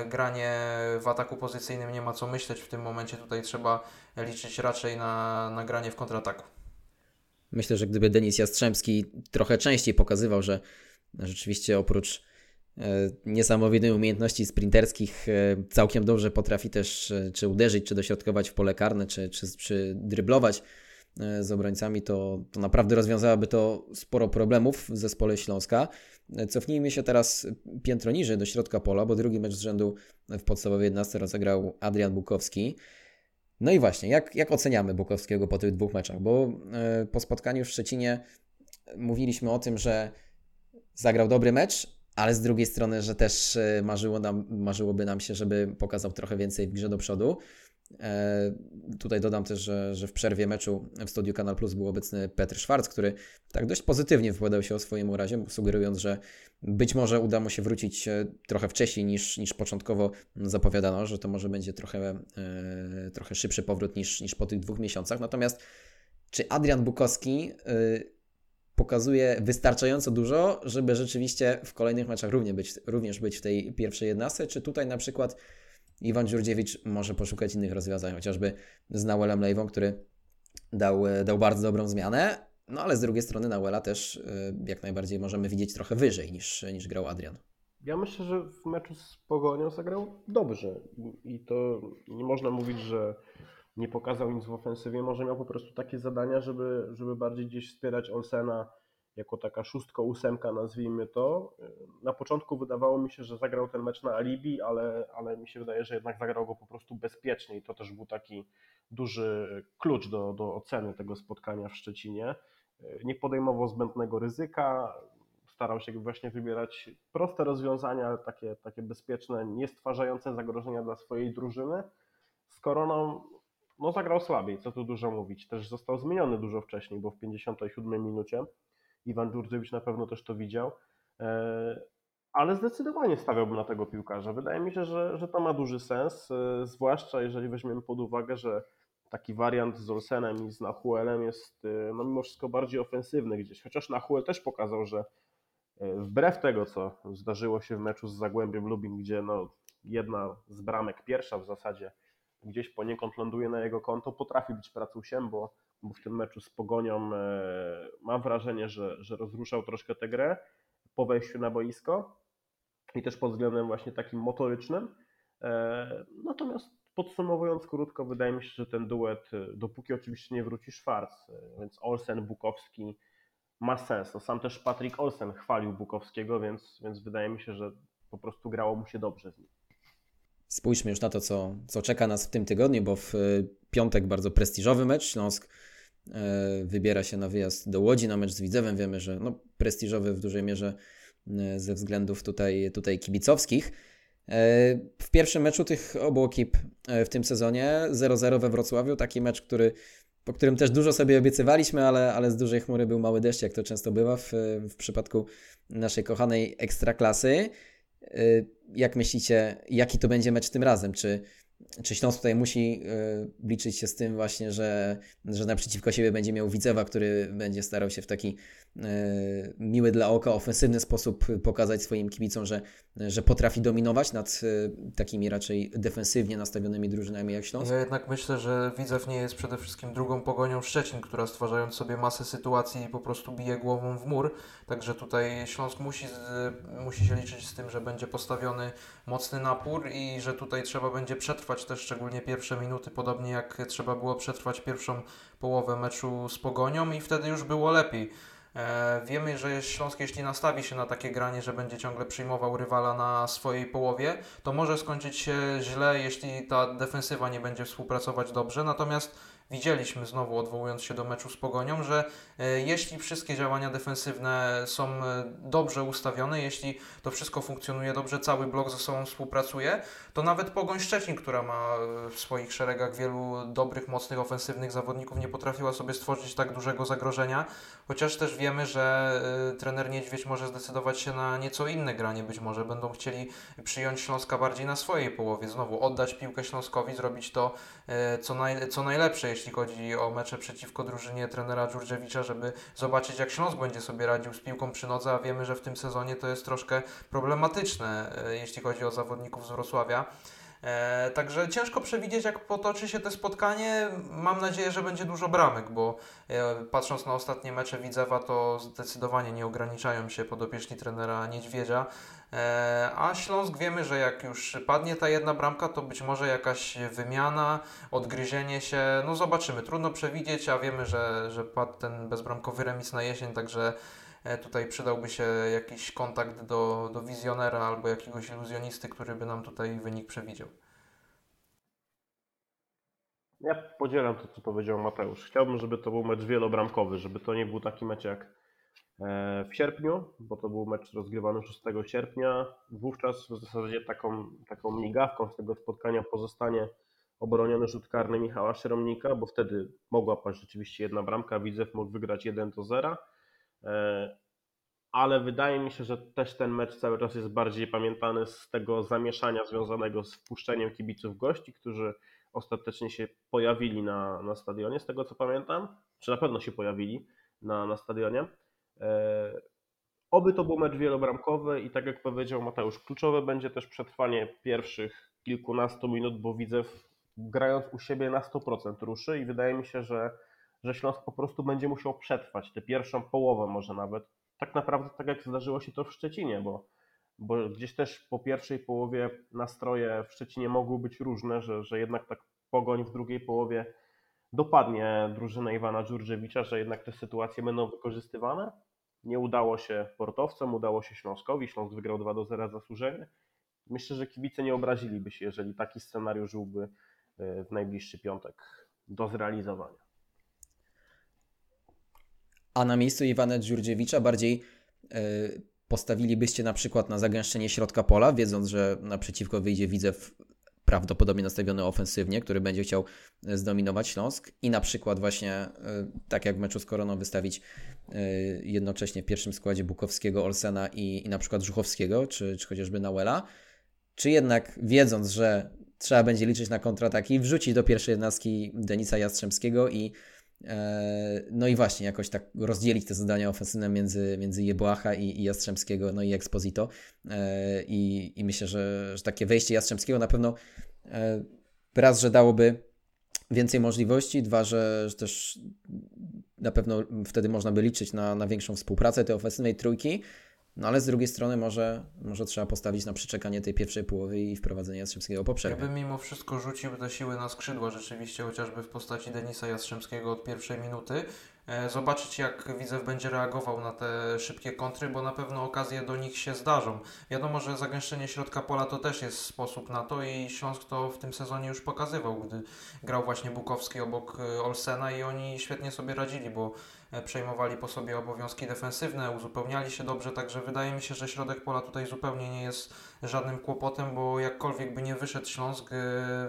granie w ataku pozycyjnym, nie ma co myśleć w tym momencie. Tutaj trzeba liczyć raczej na, na granie w kontrataku. Myślę, że gdyby Denis Jastrzębski trochę częściej pokazywał, że rzeczywiście oprócz E, niesamowitej umiejętności sprinterskich e, całkiem dobrze potrafi też e, czy uderzyć, czy dośrodkować w pole karne, czy, czy, czy dryblować z obrońcami, to, to naprawdę rozwiązałoby to sporo problemów w zespole Śląska. Cofnijmy się teraz piętro niżej do środka pola, bo drugi mecz z rzędu w podstawowej 11 rozegrał Adrian Bukowski. No i właśnie, jak, jak oceniamy Bukowskiego po tych dwóch meczach? Bo po spotkaniu w Szczecinie mówiliśmy o tym, że zagrał dobry mecz, ale z drugiej strony, że też e, marzyło nam, marzyłoby nam się, żeby pokazał trochę więcej w grze do przodu. E, tutaj dodam też, że, że w przerwie meczu w studiu Kanal Plus był obecny Petr Schwarz, który tak dość pozytywnie wypowiadał się o swoim urazie, sugerując, że być może uda mu się wrócić e, trochę wcześniej niż, niż początkowo zapowiadano, że to może będzie trochę, trochę szybszy powrót niż, niż po tych dwóch miesiącach. Natomiast czy Adrian Bukowski pokazuje wystarczająco dużo, żeby rzeczywiście w kolejnych meczach również być, również być w tej pierwszej jednostce, czy tutaj na przykład Iwan Dziurdziewicz może poszukać innych rozwiązań, chociażby z Nauelem Lejwą, który dał, dał bardzo dobrą zmianę, no ale z drugiej strony Nauela też y, jak najbardziej możemy widzieć trochę wyżej niż, niż grał Adrian. Ja myślę, że w meczu z Pogonią zagrał dobrze i to nie można mówić, że nie pokazał nic w ofensywie, może miał po prostu takie zadania, żeby, żeby bardziej gdzieś wspierać Olsena jako taka szóstka, ósemka nazwijmy to. Na początku wydawało mi się, że zagrał ten mecz na alibi, ale, ale mi się wydaje, że jednak zagrał go po prostu bezpiecznie i to też był taki duży klucz do, do oceny tego spotkania w Szczecinie. Nie podejmował zbędnego ryzyka, starał się właśnie wybierać proste rozwiązania, takie, takie bezpieczne, nie stwarzające zagrożenia dla swojej drużyny. Z Koroną no zagrał słabiej, co tu dużo mówić. Też został zmieniony dużo wcześniej, bo w 57 minucie Iwan Dżurdziewicz na pewno też to widział. E, ale zdecydowanie stawiałbym na tego piłkarza. Wydaje mi się, że, że to ma duży sens, e, zwłaszcza jeżeli weźmiemy pod uwagę, że taki wariant z Olsenem i z Nahuelem jest e, no, mimo wszystko bardziej ofensywny gdzieś. Chociaż Nahuel też pokazał, że wbrew tego, co zdarzyło się w meczu z Zagłębiem Lubin, gdzie no, jedna z bramek, pierwsza w zasadzie, gdzieś poniekąd ląduje na jego konto, potrafi być pracusiem, bo, bo w tym meczu z Pogonią e, mam wrażenie, że, że rozruszał troszkę tę grę po wejściu na boisko i też pod względem właśnie takim motorycznym. E, natomiast podsumowując krótko, wydaje mi się, że ten duet, dopóki oczywiście nie wróci Schwarz, więc Olsen, Bukowski ma sens. No sam też Patrick Olsen chwalił Bukowskiego, więc, więc wydaje mi się, że po prostu grało mu się dobrze z nim. Spójrzmy już na to, co, co czeka nas w tym tygodniu, bo w piątek bardzo prestiżowy mecz. Śląsk E, wybiera się na wyjazd do Łodzi na mecz z Widzewem. Wiemy, że no, prestiżowy w dużej mierze e, ze względów tutaj, tutaj kibicowskich. W pierwszym meczu tych obu ekip w tym sezonie 0-0 we Wrocławiu, taki mecz, który, po którym też dużo sobie obiecywaliśmy, ale, ale z dużej chmury był mały deszcz, jak to często bywa w, w przypadku naszej kochanej ekstraklasy. Jak myślicie, jaki to będzie mecz tym razem? Czy czy Śląsk tutaj musi y, liczyć się z tym właśnie, że, że naprzeciwko siebie będzie miał Widzewa, który będzie starał się w taki y, miły dla oka, ofensywny sposób pokazać swoim kibicom, że, że potrafi dominować nad y, takimi raczej defensywnie nastawionymi drużynami jak Śląsk? Ja jednak myślę, że Widzew nie jest przede wszystkim drugą pogonią Szczecin, która stwarzając sobie masę sytuacji po prostu bije głową w mur, także tutaj Śląsk musi, musi się liczyć z tym, że będzie postawiony mocny napór i że tutaj trzeba będzie przetrwać też szczególnie pierwsze minuty, podobnie jak trzeba było przetrwać pierwszą połowę meczu z Pogonią i wtedy już było lepiej. E, wiemy, że Śląsk jeśli nastawi się na takie granie, że będzie ciągle przyjmował rywala na swojej połowie, to może skończyć się źle, jeśli ta defensywa nie będzie współpracować dobrze. Natomiast widzieliśmy znowu, odwołując się do meczu z Pogonią, że e, jeśli wszystkie działania defensywne są e, dobrze ustawione, jeśli to wszystko funkcjonuje dobrze, cały blok ze sobą współpracuje, to nawet Pogoń Szczecin, która ma e, w swoich szeregach wielu dobrych, mocnych, ofensywnych zawodników, nie potrafiła sobie stworzyć tak dużego zagrożenia, chociaż też wiemy, że trener Niedźwiedź może zdecydować się na nieco inne granie, być może będą chcieli przyjąć Śląska bardziej na swojej połowie, znowu oddać piłkę Śląskowi, zrobić to co, naj, co najlepsze, jeśli chodzi o mecze przeciwko drużynie trenera Dżurdziewicza, żeby zobaczyć jak Śląsk będzie sobie radził z piłką przy nodze, a wiemy, że w tym sezonie to jest troszkę problematyczne, e, jeśli chodzi o zawodników z Wrocławia. E, także ciężko przewidzieć, jak potoczy się to spotkanie. Mam nadzieję, że będzie dużo bramek, bo e, patrząc na ostatnie mecze Widzewa, to zdecydowanie nie ograniczają się podopieczni trenera Niedźwiedzia. E, a Śląsk wiemy, że jak już padnie ta jedna bramka, to być może jakaś wymiana, odgryzienie się. No zobaczymy. Trudno przewidzieć, a wiemy, że, że padł ten bezbramkowy remis na jesień, także tutaj przydałby się jakiś kontakt do, do wizjonera albo jakiegoś iluzjonisty, który by nam tutaj wynik przewidział. Ja podzielam to, co powiedział Mateusz. Chciałbym, żeby to był mecz wielobramkowy, żeby to nie był taki mecz jak e, w sierpniu, bo to był mecz rozgrywany 6 sierpnia. Wówczas w zasadzie taką, taką migawką z tego spotkania pozostanie obroniony rzut karny Michała Szeromnika, bo wtedy mogła paść rzeczywiście jedna bramka, Widzew mógł wygrać 1 do 0 E, ale wydaje mi się, że też ten mecz cały czas jest bardziej pamiętany z tego zamieszania związanego z wpuszczeniem kibiców gości, którzy ostatecznie się pojawili na, na stadionie, z tego co pamiętam, czy na pewno się pojawili na, na stadionie. E, oby to był mecz wielobramkowy i tak jak powiedział Mateusz, kluczowe będzie też przetrwanie pierwszych kilkunastu minut, bo widzę grając u siebie na 100% ruszy i wydaje mi się, że że Śląsk po prostu będzie musiał przetrwać tę pierwszą połowę może nawet. Tak naprawdę tak jak zdarzyło się to w Szczecinie, bo, bo gdzieś też po pierwszej połowie nastroje w Szczecinie mogły być różne, że, że jednak tak pogoń w drugiej połowie dopadnie drużynę Iwana Dżurdziewicza, że jednak te sytuacje będą wykorzystywane. Nie udało się portowcom, udało się Śląskowi. Śląsk wygrał 2 do 0 zasłużenie. Myślę, że kibice nie obraziliby się, jeżeli taki scenariusz byłby e, w najbliższy piątek do zrealizowania a na miejscu Iwana Dziurdziewicza bardziej e, postawilibyście na przykład na zagęszczenie środka pola, wiedząc, że naprzeciwko wyjdzie Widzew prawdopodobnie nastawiony ofensywnie, który będzie chciał e, zdominować Śląsk i na przykład właśnie, e, tak jak w meczu z Koroną, wystawić jednocześnie w pierwszym składzie Bukowskiego, Olsena i, i na przykład Żuchowskiego, czy, czy chociażby Nauela, czy jednak wiedząc, że trzeba będzie liczyć na kontrataki, wrzucić do pierwszej jednostki Denisa Jastrzębskiego i no i właśnie, jakoś tak rozdzielić te zadania ofensywne między, między Jebłacha i, i Jastrzębskiego, no i Exposito. E, I, I myślę, że, że takie wejście Jastrzębskiego na pewno e, raz, że dałoby więcej możliwości, dwa, że, że też na pewno wtedy można by liczyć na, na większą współpracę tej ofensywnej trójki. No ale z drugiej strony może, może trzeba postawić na przeczekanie tej pierwszej połowy i wprowadzenie Jastrzębskiego po Ja przerwie. bym mimo wszystko rzucił te siły na skrzydła rzeczywiście, chociażby w postaci Denisa Jastrzębskiego od pierwszej minuty. E, Zobaczyć jak Widzew będzie reagował na te szybkie kontry, bo na pewno okazje do nich się zdarzą. Wiadomo, że zagęszczenie środka pola to też jest sposób na to i Śląsk to w tym sezonie już pokazywał, gdy grał właśnie Bukowski obok e, Olsena i oni świetnie sobie radzili, bo przejmowali po sobie obowiązki defensywne, uzupełniali się dobrze, także wydaje mi się, że środek pola tutaj zupełnie nie jest żadnym kłopotem, bo jakkolwiek by nie wyszedł Śląsk e,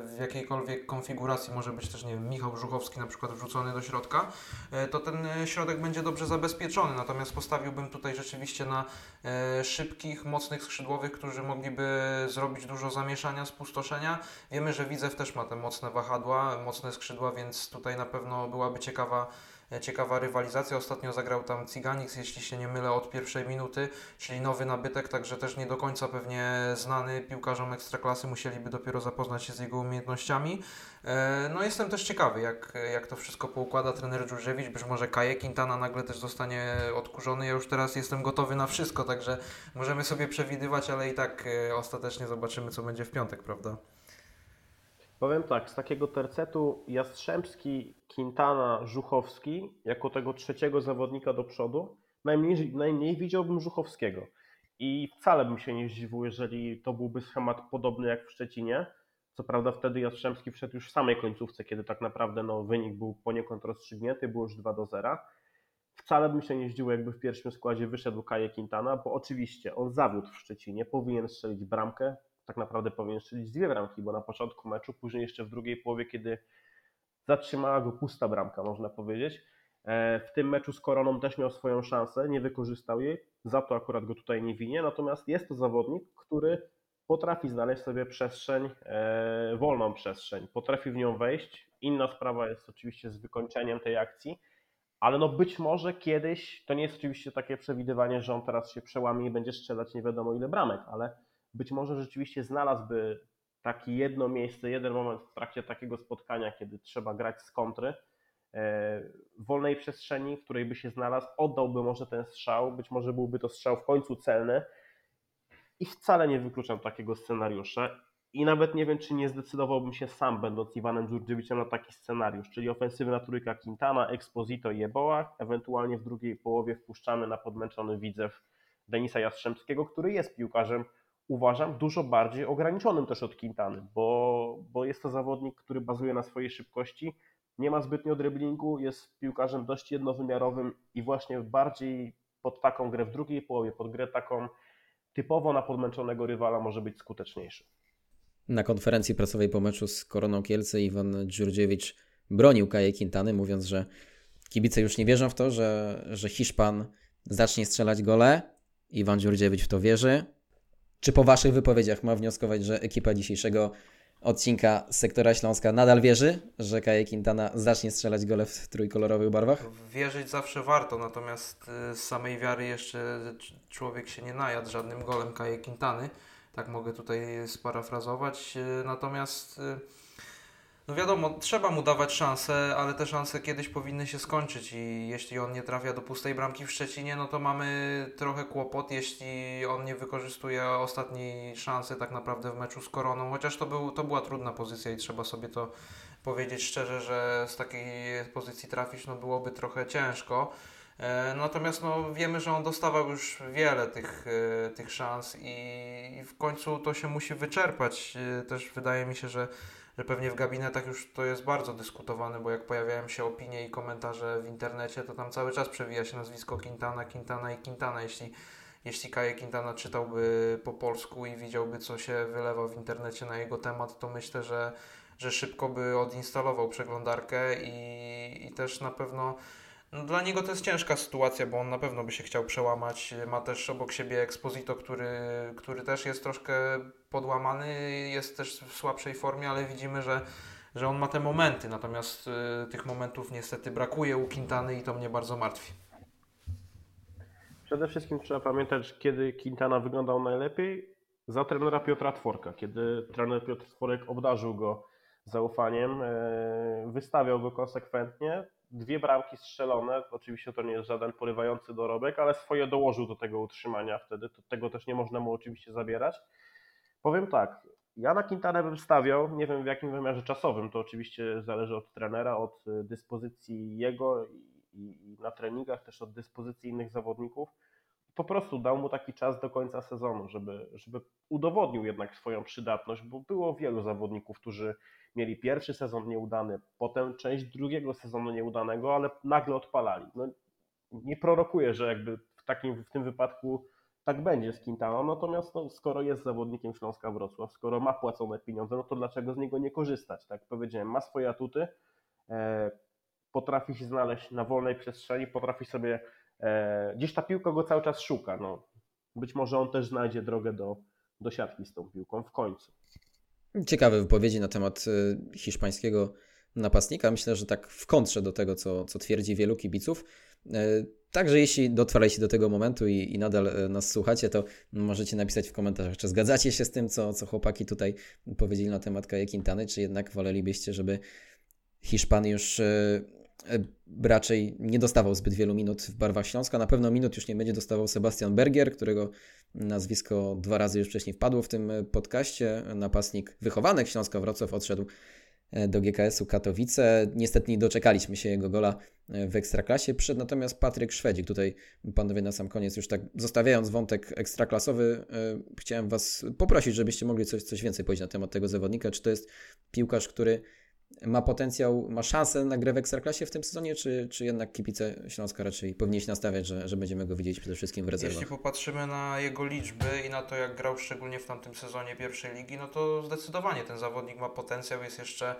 w jakiejkolwiek konfiguracji, może być też, nie wiem, Michał Żuchowski na przykład wrzucony do środka, e, to ten e, środek będzie dobrze zabezpieczony, natomiast postawiłbym tutaj rzeczywiście na e, szybkich, mocnych skrzydłowych, którzy mogliby zrobić dużo zamieszania, spustoszenia. Wiemy, że Widzew też ma te mocne wahadła, mocne skrzydła, więc tutaj na pewno byłaby ciekawa e, ciekawa rywalizacja. Ostatnio zagrał tam Ciganix, jeśli się nie mylę, od pierwszej minuty, czyli nowy nabytek, także też nie do końca pewnie znany piłkarzom ekstraklasy, musieliby dopiero zapoznać się z jego umiejętnościami. E, No jestem też ciekawy, jak, jak to wszystko poukłada trener Dżurżewicz, być może Kaje Quintana nagle też zostanie odkurzony. Ja już teraz jestem gotowy na wszystko, także możemy sobie przewidywać, ale i tak e, ostatecznie zobaczymy, co będzie w piątek, prawda? Powiem tak, z takiego tercetu Jastrzębski, Quintana, Żuchowski, jako tego trzeciego zawodnika do przodu, najmniej, najmniej widziałbym Żuchowskiego. I wcale bym się nie zdziwił, jeżeli to byłby schemat podobny jak w Szczecinie. Co prawda wtedy Jastrzębski wszedł już w samej końcówce, kiedy tak naprawdę no, wynik był poniekąd rozstrzygnięty, było już 2 do 0. Wcale bym się nie zdziwił, jakby w pierwszym składzie wyszedł Kaje Quintana, bo oczywiście on zawiódł w Szczecinie, powinien strzelić bramkę, tak naprawdę powinien strzelić dwie bramki, bo na początku meczu, później jeszcze w drugiej połowie, kiedy zatrzymała go pusta bramka, można powiedzieć. E, W tym meczu z Koroną też miał swoją szansę, nie wykorzystał jej, za to akurat go tutaj nie winię, natomiast jest to zawodnik, który potrafi znaleźć sobie przestrzeń, e, wolną przestrzeń, potrafi w nią wejść. Inna sprawa jest oczywiście z wykończeniem tej akcji, ale no być może kiedyś, to nie jest oczywiście takie przewidywanie, że on teraz się przełamie i będzie strzelać nie wiadomo ile bramek, ale być może rzeczywiście znalazłby takie jedno miejsce, jeden moment w trakcie takiego spotkania, kiedy trzeba grać z kontry, e, wolnej przestrzeni, w której by się znalazł, oddałby może ten strzał, być może byłby to strzał w końcu celny. I wcale nie wykluczam takiego scenariusza. I nawet nie wiem, czy nie zdecydowałbym się sam, będąc Iwanem Dżurdziewiczem, na taki scenariusz, czyli ofensywna trójka Quintana, Exposito i Jeboa, ewentualnie w drugiej połowie wpuszczamy na podmęczony widzew Denisa Jastrzębskiego, który jest piłkarzem, uważam, dużo bardziej ograniczonym też od Quintany, bo, bo jest to zawodnik, który bazuje na swojej szybkości, nie ma zbytnio driblingu, jest piłkarzem dość jednowymiarowym i właśnie bardziej pod taką grę w drugiej połowie, pod grę taką typowo na podmęczonego rywala może być skuteczniejszy. Na konferencji prasowej po meczu z Koroną Kielce Iwan Dżurdziewicz bronił Kaje Quintany, mówiąc, że kibice już nie wierzą w to, że, że Hiszpan zacznie strzelać gole. Iwan Dżurdziewicz w to wierzy. Czy po waszych wypowiedziach ma wnioskować, że ekipa dzisiejszego odcinka Sektora Śląska nadal wierzy, że Kaje Quintana zacznie strzelać gole w trójkolorowych barwach? Wierzyć zawsze warto, natomiast y, z samej wiary jeszcze człowiek się nie najadł żadnym golem Kaje Quintany. Tak mogę tutaj sparafrazować. Y, Natomiast y, no wiadomo, trzeba mu dawać szansę, ale te szanse kiedyś powinny się skończyć i jeśli on nie trafia do pustej bramki w Szczecinie, no to mamy trochę kłopot, jeśli on nie wykorzystuje ostatniej szansy tak naprawdę w meczu z Koroną, chociaż to, był, to była trudna pozycja i trzeba sobie to powiedzieć szczerze, że z takiej pozycji trafić no byłoby trochę ciężko. E, Natomiast no, wiemy, że on dostawał już wiele tych, e, tych szans i w końcu to się musi wyczerpać. E, Też wydaje mi się, że, że pewnie w gabinetach już to jest bardzo dyskutowane, bo jak pojawiają się opinie i komentarze w internecie, to tam cały czas przewija się nazwisko Quintana, Quintana i Quintana. Jeśli, jeśli Kaje Quintana czytałby po polsku i widziałby, co się wylewa w internecie na jego temat, to myślę, że, że szybko by odinstalował przeglądarkę i, i też na pewno no, dla niego to jest ciężka sytuacja, bo on na pewno by się chciał przełamać. Ma też obok siebie Exposito, który, który też jest troszkę podłamany, jest też w słabszej formie, ale widzimy, że, że on ma te momenty. Natomiast y, tych momentów niestety brakuje u Quintany i to mnie bardzo martwi. Przede wszystkim trzeba pamiętać, kiedy Quintana wyglądał najlepiej za trenera Piotra Tworka. Kiedy trener Piotr Tworek obdarzył go zaufaniem, e, wystawiał go konsekwentnie, dwie bramki strzelone. Oczywiście to nie jest żaden porywający dorobek, ale swoje dołożył do tego utrzymania wtedy. To, tego też nie można mu oczywiście zabierać. Powiem tak, ja na Quintanę bym stawiał, nie wiem w jakim wymiarze czasowym, to oczywiście zależy od trenera, od dyspozycji jego i, i na treningach, też od dyspozycji innych zawodników po prostu dał mu taki czas do końca sezonu, żeby, żeby udowodnił jednak swoją przydatność, bo było wielu zawodników, którzy mieli pierwszy sezon nieudany, potem część drugiego sezonu nieudanego, ale nagle odpalali. No, nie prorokuję, że jakby w, takim, w tym wypadku tak będzie z Quintaną, natomiast no, skoro jest zawodnikiem Śląska Wrocław, skoro ma płacone pieniądze, no to dlaczego z niego nie korzystać? Tak powiedziałem, ma swoje atuty, e, potrafi się znaleźć na wolnej przestrzeni, potrafi sobie E, gdzieś ta piłka go cały czas szuka. No. Być może on też znajdzie drogę do, do siatki z tą piłką w końcu. Ciekawe wypowiedzi na temat e, hiszpańskiego napastnika. Myślę, że tak w kontrze do tego, co, co twierdzi wielu kibiców. E, także jeśli dotrwaliście do tego momentu i, i, nadal nas słuchacie, to możecie napisać w komentarzach, czy zgadzacie się z tym, co, co chłopaki tutaj powiedzieli na temat Kaje czy jednak wolelibyście, żeby Hiszpan już raczej nie dostawał zbyt wielu minut w barwach Śląska. Na pewno minut już nie będzie dostawał Sebastian Bergier, którego nazwisko dwa razy już wcześniej wpadło w tym podcaście. Napastnik wychowanek Śląska Wrocław odszedł e, do GKS-u Katowice. Niestety nie doczekaliśmy się jego gola e, w Ekstraklasie. Przyszedł natomiast Patryk Szwedzik. Tutaj panowie na sam koniec już tak zostawiając wątek ekstraklasowy, chciałem Was poprosić, żebyście mogli coś, coś więcej powiedzieć na temat tego zawodnika. Czy to jest piłkarz, który ma potencjał, ma szansę na grę w Ekstraklasie w tym sezonie, czy, czy jednak kibice Śląska raczej powinni się nastawiać, że, że będziemy go widzieć przede wszystkim w rezerwach? Jeśli popatrzymy na jego liczby i na to, jak grał szczególnie w tamtym sezonie pierwszej ligi, no to zdecydowanie ten zawodnik ma potencjał, jest jeszcze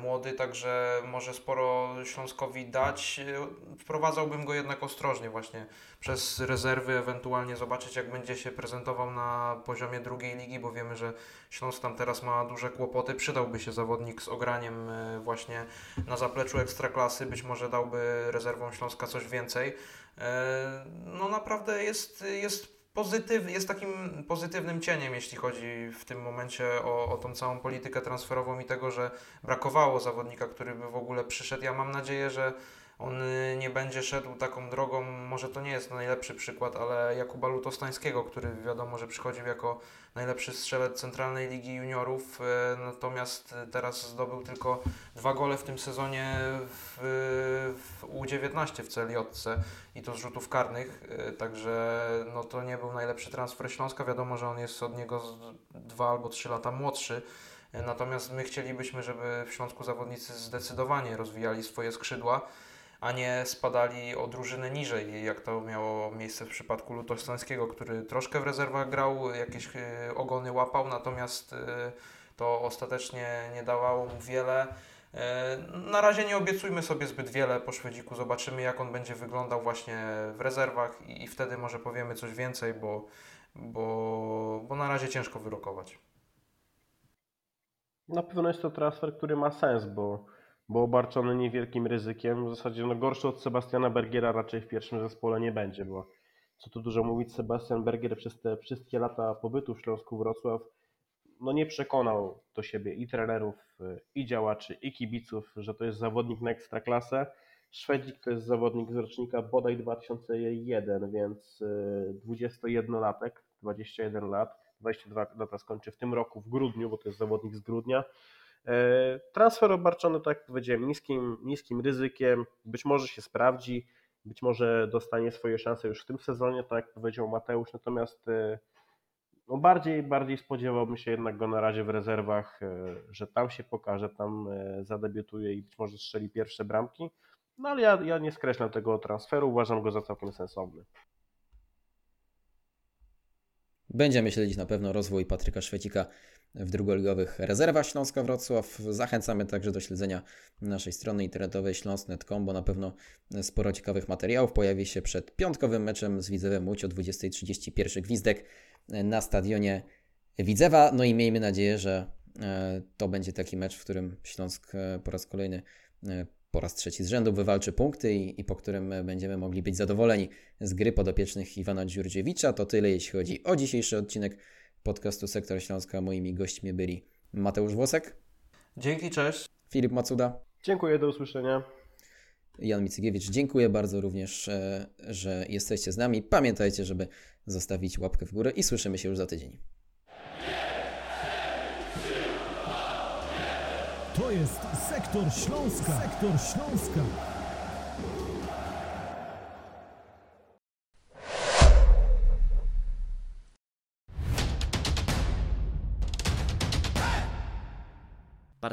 młody, także może sporo Śląskowi dać. E, wprowadzałbym go jednak ostrożnie właśnie przez rezerwy, ewentualnie zobaczyć jak będzie się prezentował na poziomie drugiej ligi, bo wiemy, że Śląsk tam teraz ma duże kłopoty. Przydałby się zawodnik z ograniem e, właśnie na zapleczu ekstraklasy, być może dałby rezerwom Śląska coś więcej. No naprawdę jest, jest pozytyw, jest takim pozytywnym cieniem, jeśli chodzi w tym momencie o, o tą całą politykę transferową i tego, że brakowało zawodnika, który by w ogóle przyszedł. Ja mam nadzieję, że on y, nie będzie szedł taką drogą, może to nie jest najlepszy przykład, ale Jakuba Lutostańskiego, który wiadomo, że przychodził jako najlepszy strzelec Centralnej Ligi Juniorów, y, natomiast teraz zdobył tylko dwa gole w tym sezonie w, w U19 w Celiotce i to z rzutów karnych, y, także no to nie był najlepszy transfer Śląska, wiadomo, że on jest od niego dwa albo trzy lata młodszy, Natomiast my chcielibyśmy, żeby w Śląsku zawodnicy zdecydowanie rozwijali swoje skrzydła a nie spadali o drużynę niżej, jak to miało miejsce w przypadku Lutostańskiego, który troszkę w rezerwach grał, jakieś y, ogony łapał, natomiast y, to ostatecznie nie dawało mu wiele. Y, na razie nie obiecujmy sobie zbyt wiele po Szwedziku, zobaczymy jak on będzie wyglądał właśnie w rezerwach i wtedy może powiemy coś więcej, bo, bo, bo na razie ciężko wyrokować. Na pewno jest to transfer, który ma sens, bo bo obarczony niewielkim ryzykiem. W zasadzie no, gorszy od Sebastiana Bergiera raczej w pierwszym zespole nie będzie, bo co tu dużo mówić, Sebastian Bergier przez te wszystkie lata pobytu w Śląsku Wrocław no nie przekonał do siebie i trenerów, i działaczy, i kibiców, że to jest zawodnik na ekstraklasę. Szwedzik to jest zawodnik z rocznika bodaj 2001, więc 21-latek, 21 lat, 22 lata skończy w tym roku w grudniu, bo to jest zawodnik z grudnia. E, transfer obarczony, tak jak powiedziałem, niskim, niskim ryzykiem, być może się sprawdzi, być może dostanie swoje szanse już w tym sezonie, tak jak powiedział Mateusz, natomiast e, no bardziej, bardziej spodziewałbym się jednak go na razie w rezerwach, e, że tam się pokaże, tam zadebiutuje i być może strzeli pierwsze bramki. No ale ja, ja nie skreślam tego transferu, uważam go za całkiem sensowny. Będziemy śledzić na pewno rozwój Patryka Szwecika w drugoligowych rezerwach Śląska Wrocław. Zachęcamy także do śledzenia naszej strony internetowej śląsk.net.com, bo na pewno sporo ciekawych materiałów pojawi się przed piątkowym meczem z Widzewem Łódź o 20.31 gwizdek na stadionie Widzewa. No i miejmy nadzieję, że e, to będzie taki mecz, w którym Śląsk e, po raz kolejny e, po raz trzeci z rzędu wywalczy punkty i, i, po którym będziemy mogli być zadowoleni z gry podopiecznych Iwana Dziurdziewicza. To tyle, jeśli chodzi o dzisiejszy odcinek podcastu Sektor Śląska. Moimi gośćmi byli Mateusz Włosek. Dzięki, cześć. Filip Macuda. Dziękuję, do usłyszenia. Jan Micygiewicz. Dziękuję bardzo również, e, że jesteście z nami. Pamiętajcie, żeby zostawić łapkę w górę i słyszymy się już za tydzień. To jest Sektor Śląska. Sektor Śląska.